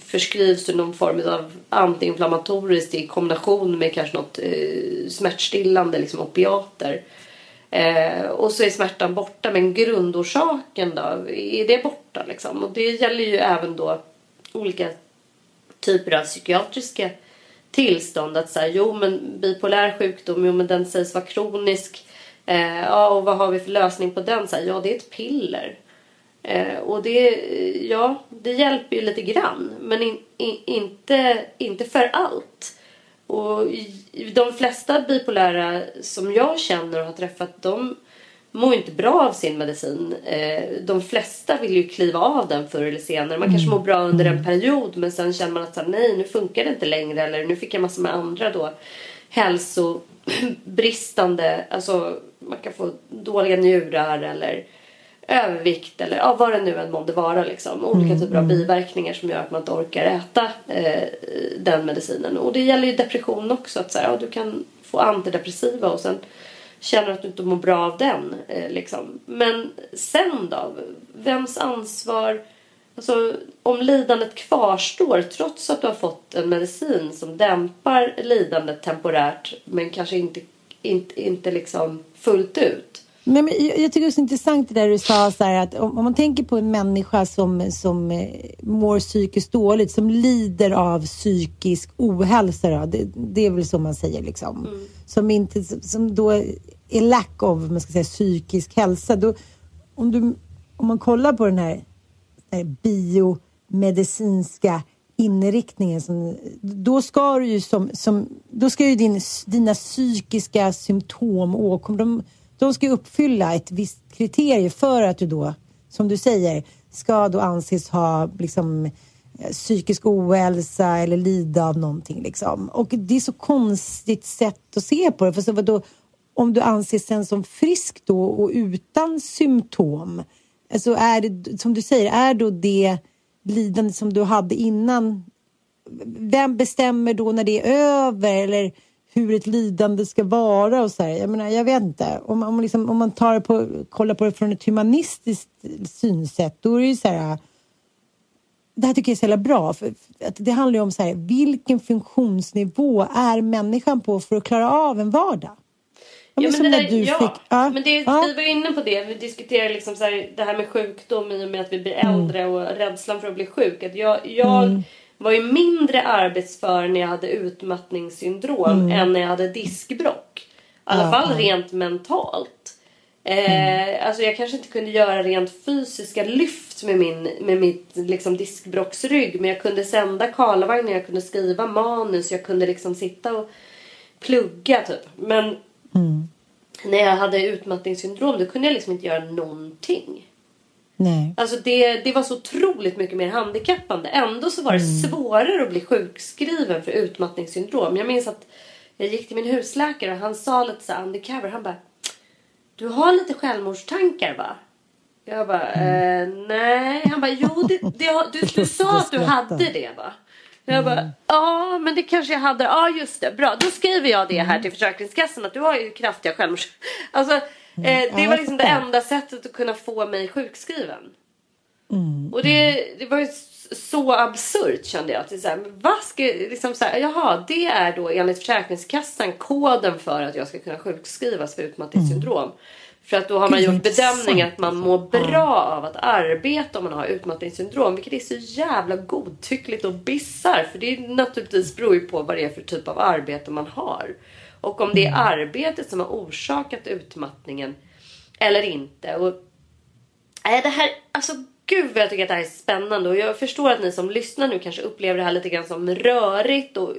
förskrivs du någon form av antiinflammatoriskt i kombination med kanske något eh, smärtstillande, liksom opiater. Eh, och så är smärtan borta men grundorsaken då, är det borta liksom? Och det gäller ju även då olika typer av psykiatriska tillstånd. Att säga, jo men bipolär sjukdom, jo men den sägs vara kronisk. Eh, ja, och vad har vi för lösning på den? Så här, ja, det är ett piller. Eh, och det, ja, det hjälper ju lite grann. Men in, in, inte, inte för allt. Och de flesta bipolära som jag känner och har träffat de mår inte bra av sin medicin. Eh, de flesta vill ju kliva av den förr eller senare. Man kanske mår bra under en period men sen känner man att så, nej nu funkar det inte längre eller nu fick jag massor med andra då hälsobristande, alltså man kan få dåliga njurar eller övervikt eller ja, vad det nu än månde vara. Liksom. Olika mm, typer av mm. biverkningar som gör att man inte orkar äta eh, den medicinen. Och det gäller ju depression också. Att så här, ja, du kan få antidepressiva och sen känner att du inte mår bra av den. Eh, liksom. Men sen då? Vems ansvar? Alltså, om lidandet kvarstår trots att du har fått en medicin som dämpar lidandet temporärt men kanske inte, inte, inte liksom fullt ut Nej, men jag, jag tycker det är så intressant det där du sa, så här, att om, om, man tänker på en människa som, som eh, mår psykiskt dåligt, som lider av psykisk ohälsa, då, det, det är väl så man säger, liksom. Mm. Som, inte, som då är lack av man ska säga, psykisk hälsa. Då, om, du, om man kollar på den här, här biomedicinska inriktningen, som, då ska du ju som, som då ska ju din, dina psykiska symptom åkomma, de de ska uppfylla ett visst kriterie för att du då, som du säger, ska då anses ha liksom, eh, psykisk ohälsa eller lida av någonting. Liksom. Och det är så konstigt sätt att se på det. För så vadå, om du anses sen som frisk då och utan symptom, alltså är det, som du säger, är då det lidande som du hade innan, vem bestämmer då när det är över? Eller hur ett lidande ska vara och så här. Jag menar, jag vet inte. Om, om, liksom, om man tar på, kollar på det från ett humanistiskt synsätt, då är det ju så här. Det här tycker jag är så jävla bra. För, att det handlar ju om så här, vilken funktionsnivå är människan på för att klara av en vardag? Ja, men, det, där, ja, fick, ja, men det, ja. vi var inne på det. Vi diskuterade liksom så här, det här med sjukdom i och med att vi blir mm. äldre mm. och rädslan för att bli sjuk. Att jag, jag mm var ju mindre arbetsför när jag hade utmattningssyndrom än när jag hade diskbrock. I alla Ja, fall ja. rent mentalt. Eh, Alltså jag kanske inte kunde göra rent fysiska lyft med, min, med mitt liksom, diskbrocksrygg. Men jag kunde sända Karlavagnen, jag kunde skriva manus, jag kunde liksom sitta och plugga typ. Men när jag hade utmattningssyndrom då kunde jag liksom inte göra någonting. Nej. Alltså det, det var så otroligt mycket mer handikappande. Ändå så var det svårare att bli sjukskriven för utmattningssyndrom. Jag minns att jag gick till min husläkare och han sa lite så undercover. Han bara Du har lite självmordstankar va? Jag bara eh, nej. Han bara jo det, det, du, du sa att du hade det va? Jag bara ja men det kanske jag hade. Ja just det bra. Då skriver jag det här till Försäkringskassan att du har ju kraftiga självmords... Alltså eh, det var liksom det enda sättet att kunna få mig sjukskriven. Och det, det var ju så absurt kände jag. Att så här, vad ska, liksom så här, jaha, det är då enligt Försäkringskassan koden för att jag ska kunna sjukskrivas för utmattningssyndrom. För att då har man gjort bedömningen att man mår bra av att arbeta om man har utmattningssyndrom. Vilket är så jävla godtyckligt och bisarrt. För det naturligtvis beror ju på vad det är för typ av arbete man har. Och om det är arbetet som har orsakat utmattningen eller inte. Och Nej, det här, alltså gud vad jag tycker att det här är spännande och jag förstår att ni som lyssnar nu kanske upplever det här lite grann som rörigt och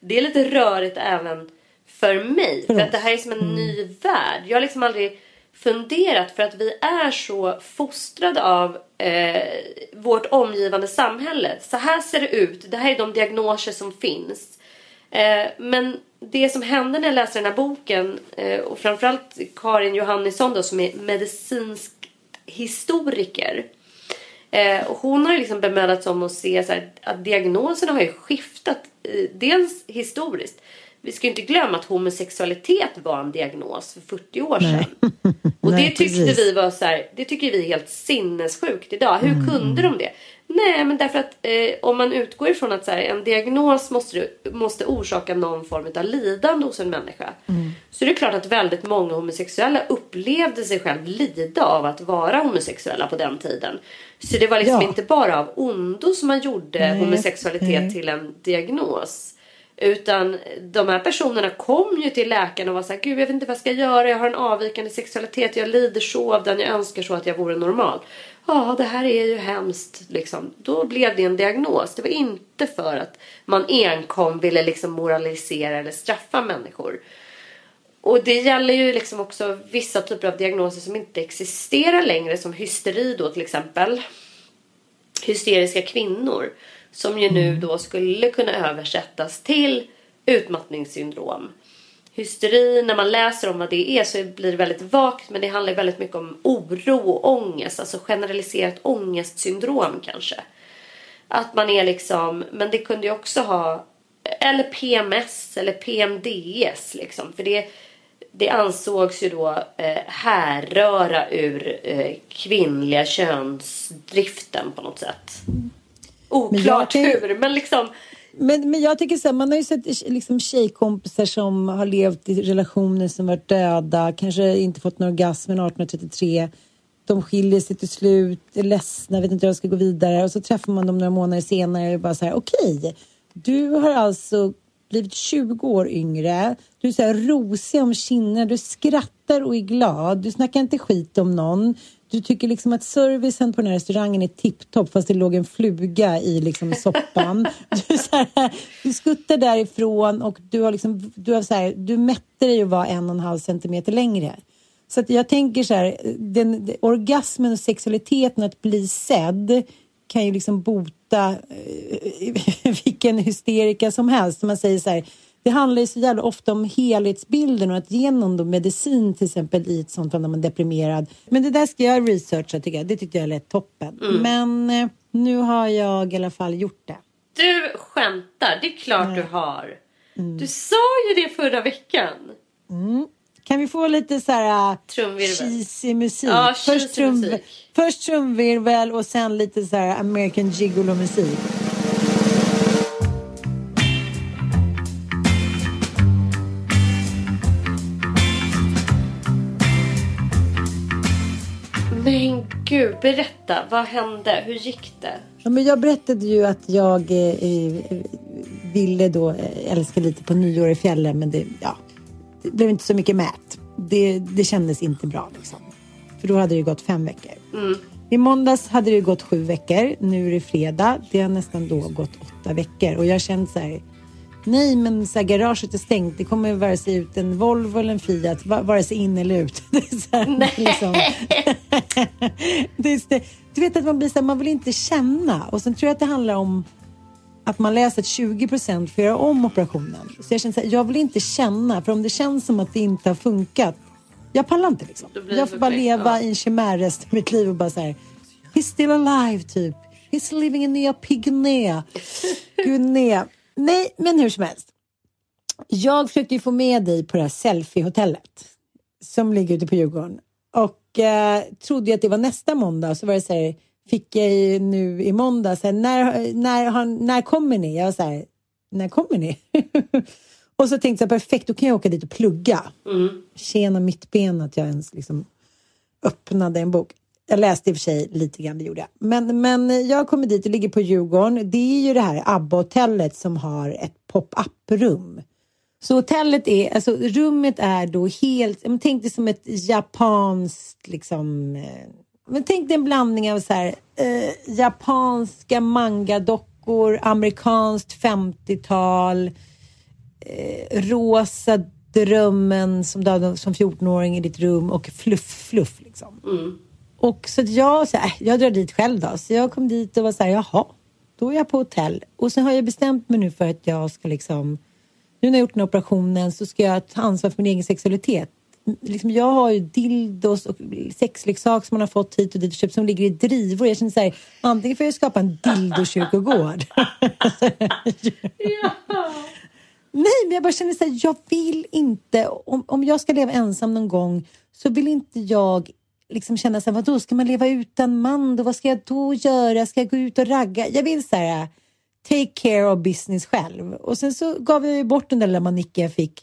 det är lite rörigt även för mig. För att det här är som en ny värld. Jag har liksom aldrig funderat för att vi är så fostrade av eh, vårt omgivande samhälle. Så här ser det ut. Det här är de diagnoser som finns. Eh, men det som hände när jag läste den här boken eh, och framförallt Karin Johannisson då som är medicinsk historiker. Eh, och hon har liksom bemödat sig om att se så här, att diagnoserna har ju skiftat. Eh, dels historiskt. Vi ska inte glömma att homosexualitet var en diagnos för 40 år sedan. Och Nej, det tyckte precis. vi var så här, det tycker vi är helt sinnessjukt idag. Hur Mm. kunde de det? Nej, men därför att eh, om man utgår ifrån att så här, en diagnos måste, måste orsaka någon form av lidande hos en människa. Mm. Så är det klart att väldigt många homosexuella upplevde sig själv lida av att vara homosexuella på den tiden. Så det var liksom Ja. inte bara av ondo som man gjorde Nej, homosexualitet nej. till en diagnos. Utan de här personerna kom ju till läkaren och var så här, gud jag vet inte vad jag ska göra, jag har en avvikande sexualitet, jag lider så av den, jag önskar så att jag vore normal. Ja, det här är ju hemskt liksom. Då blev det en diagnos. Det var inte för att man enkom ville liksom moralisera eller straffa människor. Och det gäller ju liksom också vissa typer av diagnoser som inte existerar längre som hysteri då till exempel hysteriska kvinnor. Som ju nu då skulle kunna översättas till utmattningssyndrom. Hysteri, när man läser om vad det är så blir det väldigt vagt men det handlar väldigt mycket om oro och ångest. Alltså generaliserat ångestsyndrom kanske. Att man är liksom, men det kunde ju också ha, eller PMS eller PMDS liksom. För det, det ansågs ju då eh, härröra ur eh, kvinnliga könsdriften på något sätt. Oklart ju- hur, men liksom. Men, men jag tycker så här, man har ju sett liksom tjejkompisar som har levt i relationer som varit döda, kanske inte fått någon orgasm 1833. De skiljer sig till slut, är ledsna, vet inte hur de ska gå vidare. Och så träffar man dem några månader senare och bara så här, okej, du har alltså blivit 20 år yngre, du är så här rosig om kinderna, du skrattar och är glad, du snackar inte skit om någon, du tycker liksom att servicen på den här restaurangen är tipptopp fast det låg en fluga i liksom soppan. Du, så här, du skuttar därifrån och du har liksom, du har så här, du mätte dig att vara en och en halv centimeter längre. Så att jag tänker så här, den, den, orgasmen och sexualiteten, att bli sedd kan ju liksom bota eh, vilken hysterika som helst. Man säger så här, det handlar ju så jävla ofta om helhetsbilden och att ge någon då medicin till exempel i ett sånt fall när man är deprimerad. Men det där ska jag researcha tycker jag. Det tyckte jag lät toppen. Men eh, nu har jag i alla fall gjort det. Du skämtar, det är klart du har. Du sa ju det förra veckan. Kan vi få lite så här Trumvirvel. cheesy musik? Ja, först, cheesy trum, musik. först trumvirvel och sen lite så här American gigolo-musik. Men gud, berätta. Vad hände? Hur gick det? Ja, men jag berättade ju att jag eh, eh, ville då eh, älska lite på nyår i fjällen men det, ja, det blev inte så mycket mät. Det, det kändes inte bra liksom. För då hade det ju gått fem veckor. I måndags hade det gått sju veckor. Nu är det fredag. Det har nästan då gått åtta veckor. Och jag kände så här. Nej, men så här, garaget är stängt. Det kommer vare sig ut en Volvo eller en Fiat. va- Vare sig in eller ut. Det är så här, liksom. det är, så- du vet att man blir så här, man vill inte känna. Och sen tror jag att det handlar om att man läser att 20 procent får göra om operationen. Så jag känner så här, jag vill inte känna. För om det känns som att det inte har funkat. Jag pallar inte liksom. Blir Jag får bara perfekt, leva ja. i en chimär resten av mitt liv och bara så här. He's still alive typ. He's living in Nya Pygné. Guinea. Nej, men hur som helst. Jag försökte ju få med dig på det här selfie-hotellet som ligger ute på Djurgården och eh, trodde att det var nästa måndag så var det så här, fick jag ju nu i måndag så här, när, när, har, när kommer ni? Jag var så här, när kommer ni? och så tänkte jag perfekt, då kan jag åka dit och plugga. Tjena mitt ben att jag ens liksom öppnade en bok. Jag läste i och för sig lite grann, det gjorde jag. Men, men jag kommer dit och ligger på Djurgården. Det är ju det här ABBA-hotellet som har ett pop-up-rum. Så hotellet är, alltså rummet är då helt, men tänk dig som ett japanskt liksom, eh, men tänk dig en blandning av så här, eh, japanska mangadockor, amerikanskt 50-tal, eh, rosa drömmen som du hade som 14-åring i ditt rum och fluff-fluff liksom. Mm. Och så jag, så här, jag drar dit själv då. Så jag kom dit och var så här, jaha, då är jag på hotell. Och sen har jag bestämt mig nu för att jag ska liksom, nu när jag gjort den här operationen så ska jag ta ansvar för min egen sexualitet. Liksom, jag har ju dildos och sexleksaker som man har fått hit och dit och köpt som ligger i drivor. Jag känner så här, antingen får jag skapa en dildokyrkogård. Nej, men jag bara känner så här, jag vill inte, om, om jag ska leva ensam någon gång så vill inte jag liksom känna så här, vadå, ska man leva utan man då? Vad ska jag då göra? Ska jag gå ut och ragga? Jag vill så här, take care of business själv. Och sen så gav jag ju bort den där lilla manicken jag fick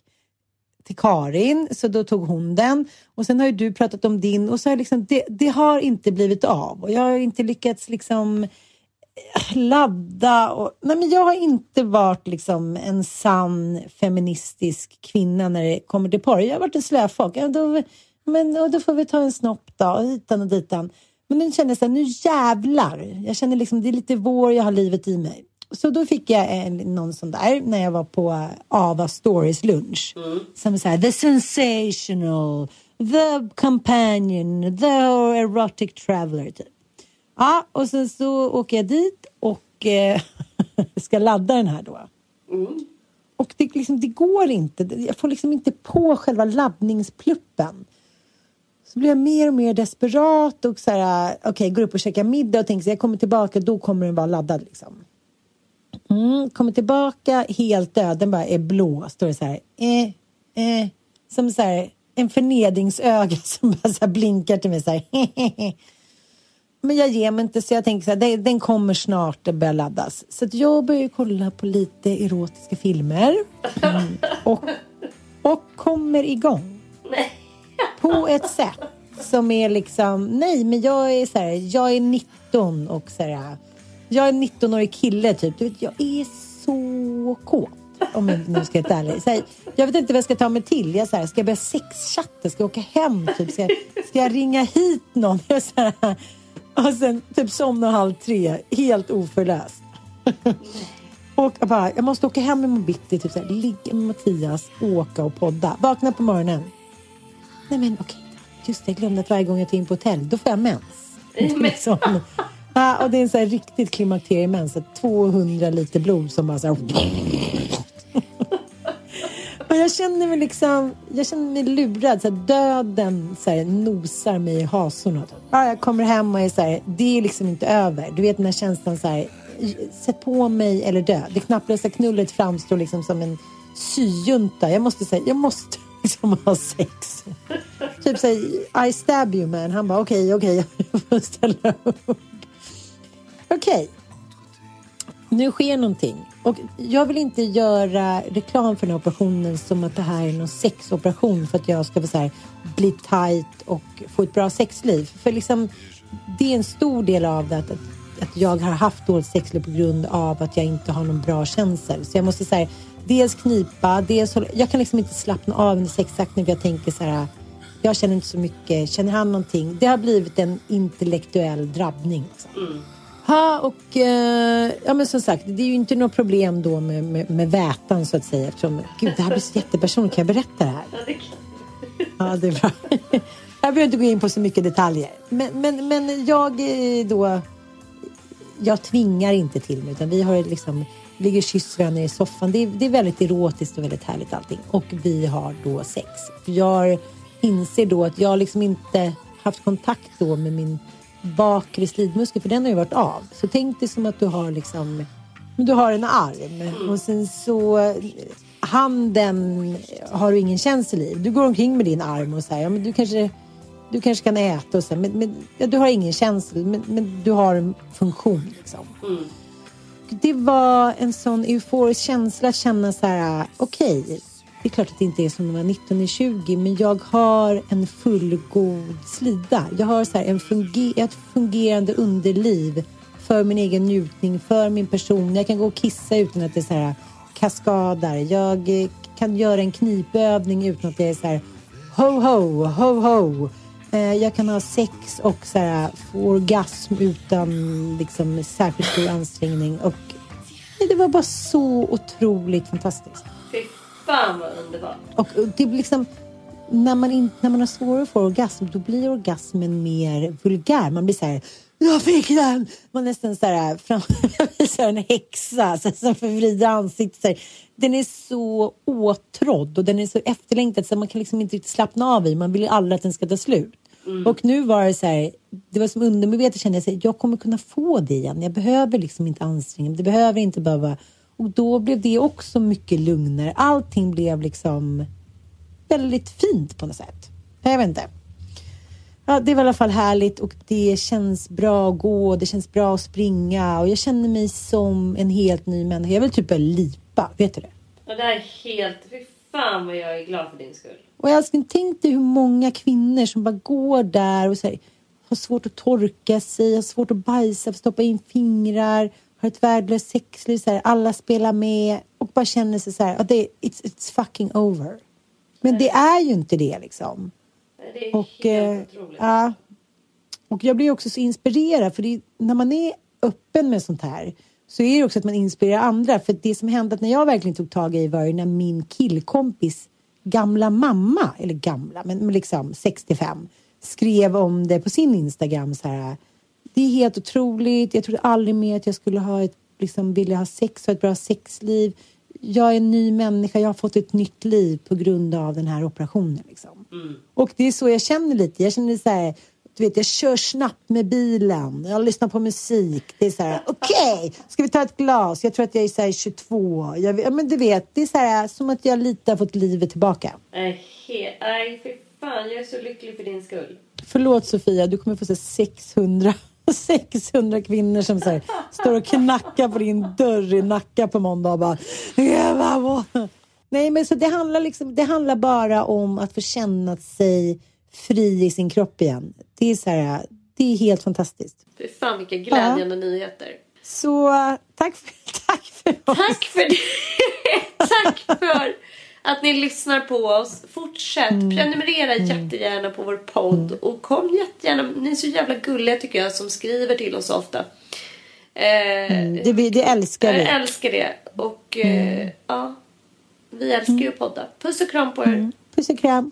till Karin, så då tog hon den. Och sen har ju du pratat om din och så har liksom, det, det har inte blivit av. Och jag har inte lyckats liksom eh, ladda och... Nej, men jag har inte varit liksom en sann feministisk kvinna när det kommer till porr. Jag har varit en slöfock. Ja, då, men och då får vi ta en snopp då, och hitan och ditan. Men nu känner jag så här, nu jävlar. Jag känner liksom, det är lite vår, jag har livet i mig. Så då fick jag en, någon sån där när jag var på Ava Stories lunch. Som så här, the sensational, the companion, the erotic traveler typ. Ja, och sen så åker jag dit och eh, ska ladda den här då. Och det, liksom, det går inte. Jag får liksom inte på själva laddningspluppen. Så blir jag mer och mer desperat och så här, okej, går upp och käkar middag och tänker att jag kommer tillbaka, då kommer den vara laddad liksom. Mm, kommer tillbaka helt död, den bara är blå, står det så här, eh, eh, som så här, en förnedringsöga som bara så här blinkar till mig så här, Men jag ger mig inte så jag tänker så här, den, kommer snart att börja laddas. Så att jag börjar kolla på lite erotiska filmer. Mm, och, och kommer igång. På ett sätt som är liksom, nej men jag är så här, jag är 19 och så här, jag är en 19-årig kille typ. Du vet, jag är så kåt. Om jag nu ska vara ärlig. Så här, jag vet inte vad jag ska ta mig till. Jag så här, ska jag börja sexchatta? Ska jag åka hem? Typ? Ska, jag, ska jag ringa hit någon? Jag så här, och sen typ somna halv tre, helt oförlöst. och jag bara, jag måste åka hem imorgon bitti, typ så här, ligga med Mattias, åka och podda. Vakna på morgonen. Nej men okej, just det, jag glömde att varje gång jag tar in på hotell, då får jag mens. liksom. ja, och det är en så här riktigt klimakteriemens, så här 200 liter blod som bara så här... Och jag känner mig liksom, jag känner mig lurad. Så här, döden så här, nosar mig i hasorna. Ja, jag kommer hem och är så här, det är liksom inte över. Du vet den här känslan så här, sätt på mig eller dö. Det knapplösa knullet framstår liksom som en syjunta. Jag måste säga, jag måste liksom ha sex. typ säg I stab you man. Han bara okej, okej, jag får ställa upp. Okej. Nu sker någonting. Och jag vill inte göra reklam för den här operationen som att det här är någon sexoperation för att jag ska så här, bli tight och få ett bra sexliv. För liksom, det är en stor del av det. Att, att, att jag har haft dåligt sexliv på grund av att jag inte har någon bra känsel. Så jag måste säga, dels knipa, dels hålla, Jag kan liksom inte slappna av under sexakten för jag tänker så här. Jag känner inte så mycket. Känner han någonting? Det har blivit en intellektuell drabbning. Liksom. Ha, och eh, ja, men som sagt, det är ju inte något problem då med, med, med vätan så att säga. Eftersom, gud, det här blir så jättepersonligt. Kan jag berätta det här? Ja, det kan Ja, det är bra. Jag behöver inte gå in på så mycket detaljer. Men, men, men jag eh, då... Jag tvingar inte till mig utan vi har liksom ligger kyssvarandra i soffan. Det är, det är väldigt erotiskt och väldigt härligt allting. Och vi har då sex. Jag inser då att jag liksom inte haft kontakt då med min bakre slidmuskel för den har ju varit av. Så tänk dig som att du har liksom du har en arm och sen så handen har du ingen känsel i. Du går omkring med din arm och säger ja, men du kanske du kanske kan äta och så, men, men ja, du har ingen känsel, men, men, du har en funktion. Liksom. Mm. Det var en sån euforisk känsla att känna så här, okej, okay, det är klart att det inte är som när man var 19 20, men jag har en fullgod slida. Jag har så en funger ett fungerande underliv för min egen njutning, för min person. Jag kan gå och kissa utan att det är så här kaskadar. Jag kan göra en knipövning utan att det är så här ho, ho, ho, ho. Eh, jag kan ha sex och så här, få orgasm utan liksom, särskilt stor ansträngning. Och det var bara så otroligt fantastiskt. Fy fan vad underbart. Och det blir liksom, när man, in, när man har svårare att få orgasm, då blir orgasmen mer vulgär. Man blir så här, jag fick den! Man nästan så här, fram, en häxa så som förvrider ansiktet. Den är så åtrådd och den är så efterlängtad så man kan liksom inte riktigt slappna av i. Man vill ju aldrig att den ska ta slut. Mm. Och nu var det så här, det var som undermedvetet kände jag att jag kommer kunna få det igen. Jag behöver liksom inte anstränga mig. Det behöver inte behöva. Och då blev det också mycket lugnare. Allting blev liksom väldigt fint på något sätt. Jag vet inte. Ja, det var i alla fall härligt och det känns bra att gå. Det känns bra att springa och jag känner mig som en helt ny människa. Jag vill typ börja lipa. Vet du det? Ja, det här är helt... Fy fan vad jag är glad för din skull. Och jag älskling, tänk dig hur många kvinnor som bara går där och här, har svårt att torka sig, har svårt att bajsa, stoppa in fingrar, har ett värdelöst sexliv. Så här, alla spelar med och bara känner sig så här, oh, it's, it's fucking over. Men det är ju inte det liksom. Det är och, helt eh, otroligt. Ja. Och jag blir också så inspirerad för det, när man är öppen med sånt här så är det också att man inspirerar andra. För det som hände när jag verkligen tog tag i var ju när min killkompis gamla mamma, eller gamla, men liksom 65, skrev om det på sin Instagram så här. Det är helt otroligt. Jag trodde aldrig mer att jag skulle ha ett, liksom, vilja ha sex och ett bra sexliv. Jag är en ny människa. Jag har fått ett nytt liv på grund av den här operationen. Liksom. Mm. Och det är så jag känner lite. Jag känner så här, du vet, jag kör snabbt med bilen. Jag lyssnar på musik. Det är så här, okej, okay, ska vi ta ett glas? Jag tror att jag är så här 22. Jag, ja, men du vet, det är så här, som att jag lite har fått livet tillbaka. Nej, fy fan. Jag är så lycklig för din skull. Förlåt Sofia, du kommer få se 600 600 kvinnor som så här, står och knackar på din dörr i Nacka på måndag och bara... Nej, men så det handlar, liksom, det handlar bara om att få känna sig fri i sin kropp igen. Det är, så här, det är helt fantastiskt. Fy fan vilka glädjande ja. nyheter. Så tack för, tack för oss. Tack för det. tack för att ni lyssnar på oss. Fortsätt mm. prenumerera mm. jättegärna på vår podd. Mm. Och kom jättegärna. Ni är så jävla gulliga tycker jag som skriver till oss ofta. Eh, mm, det, det älskar vi. Jag älskar det. Och eh, mm. ja, vi älskar ju att podda. Puss och kram på er. Mm. Puss och kram.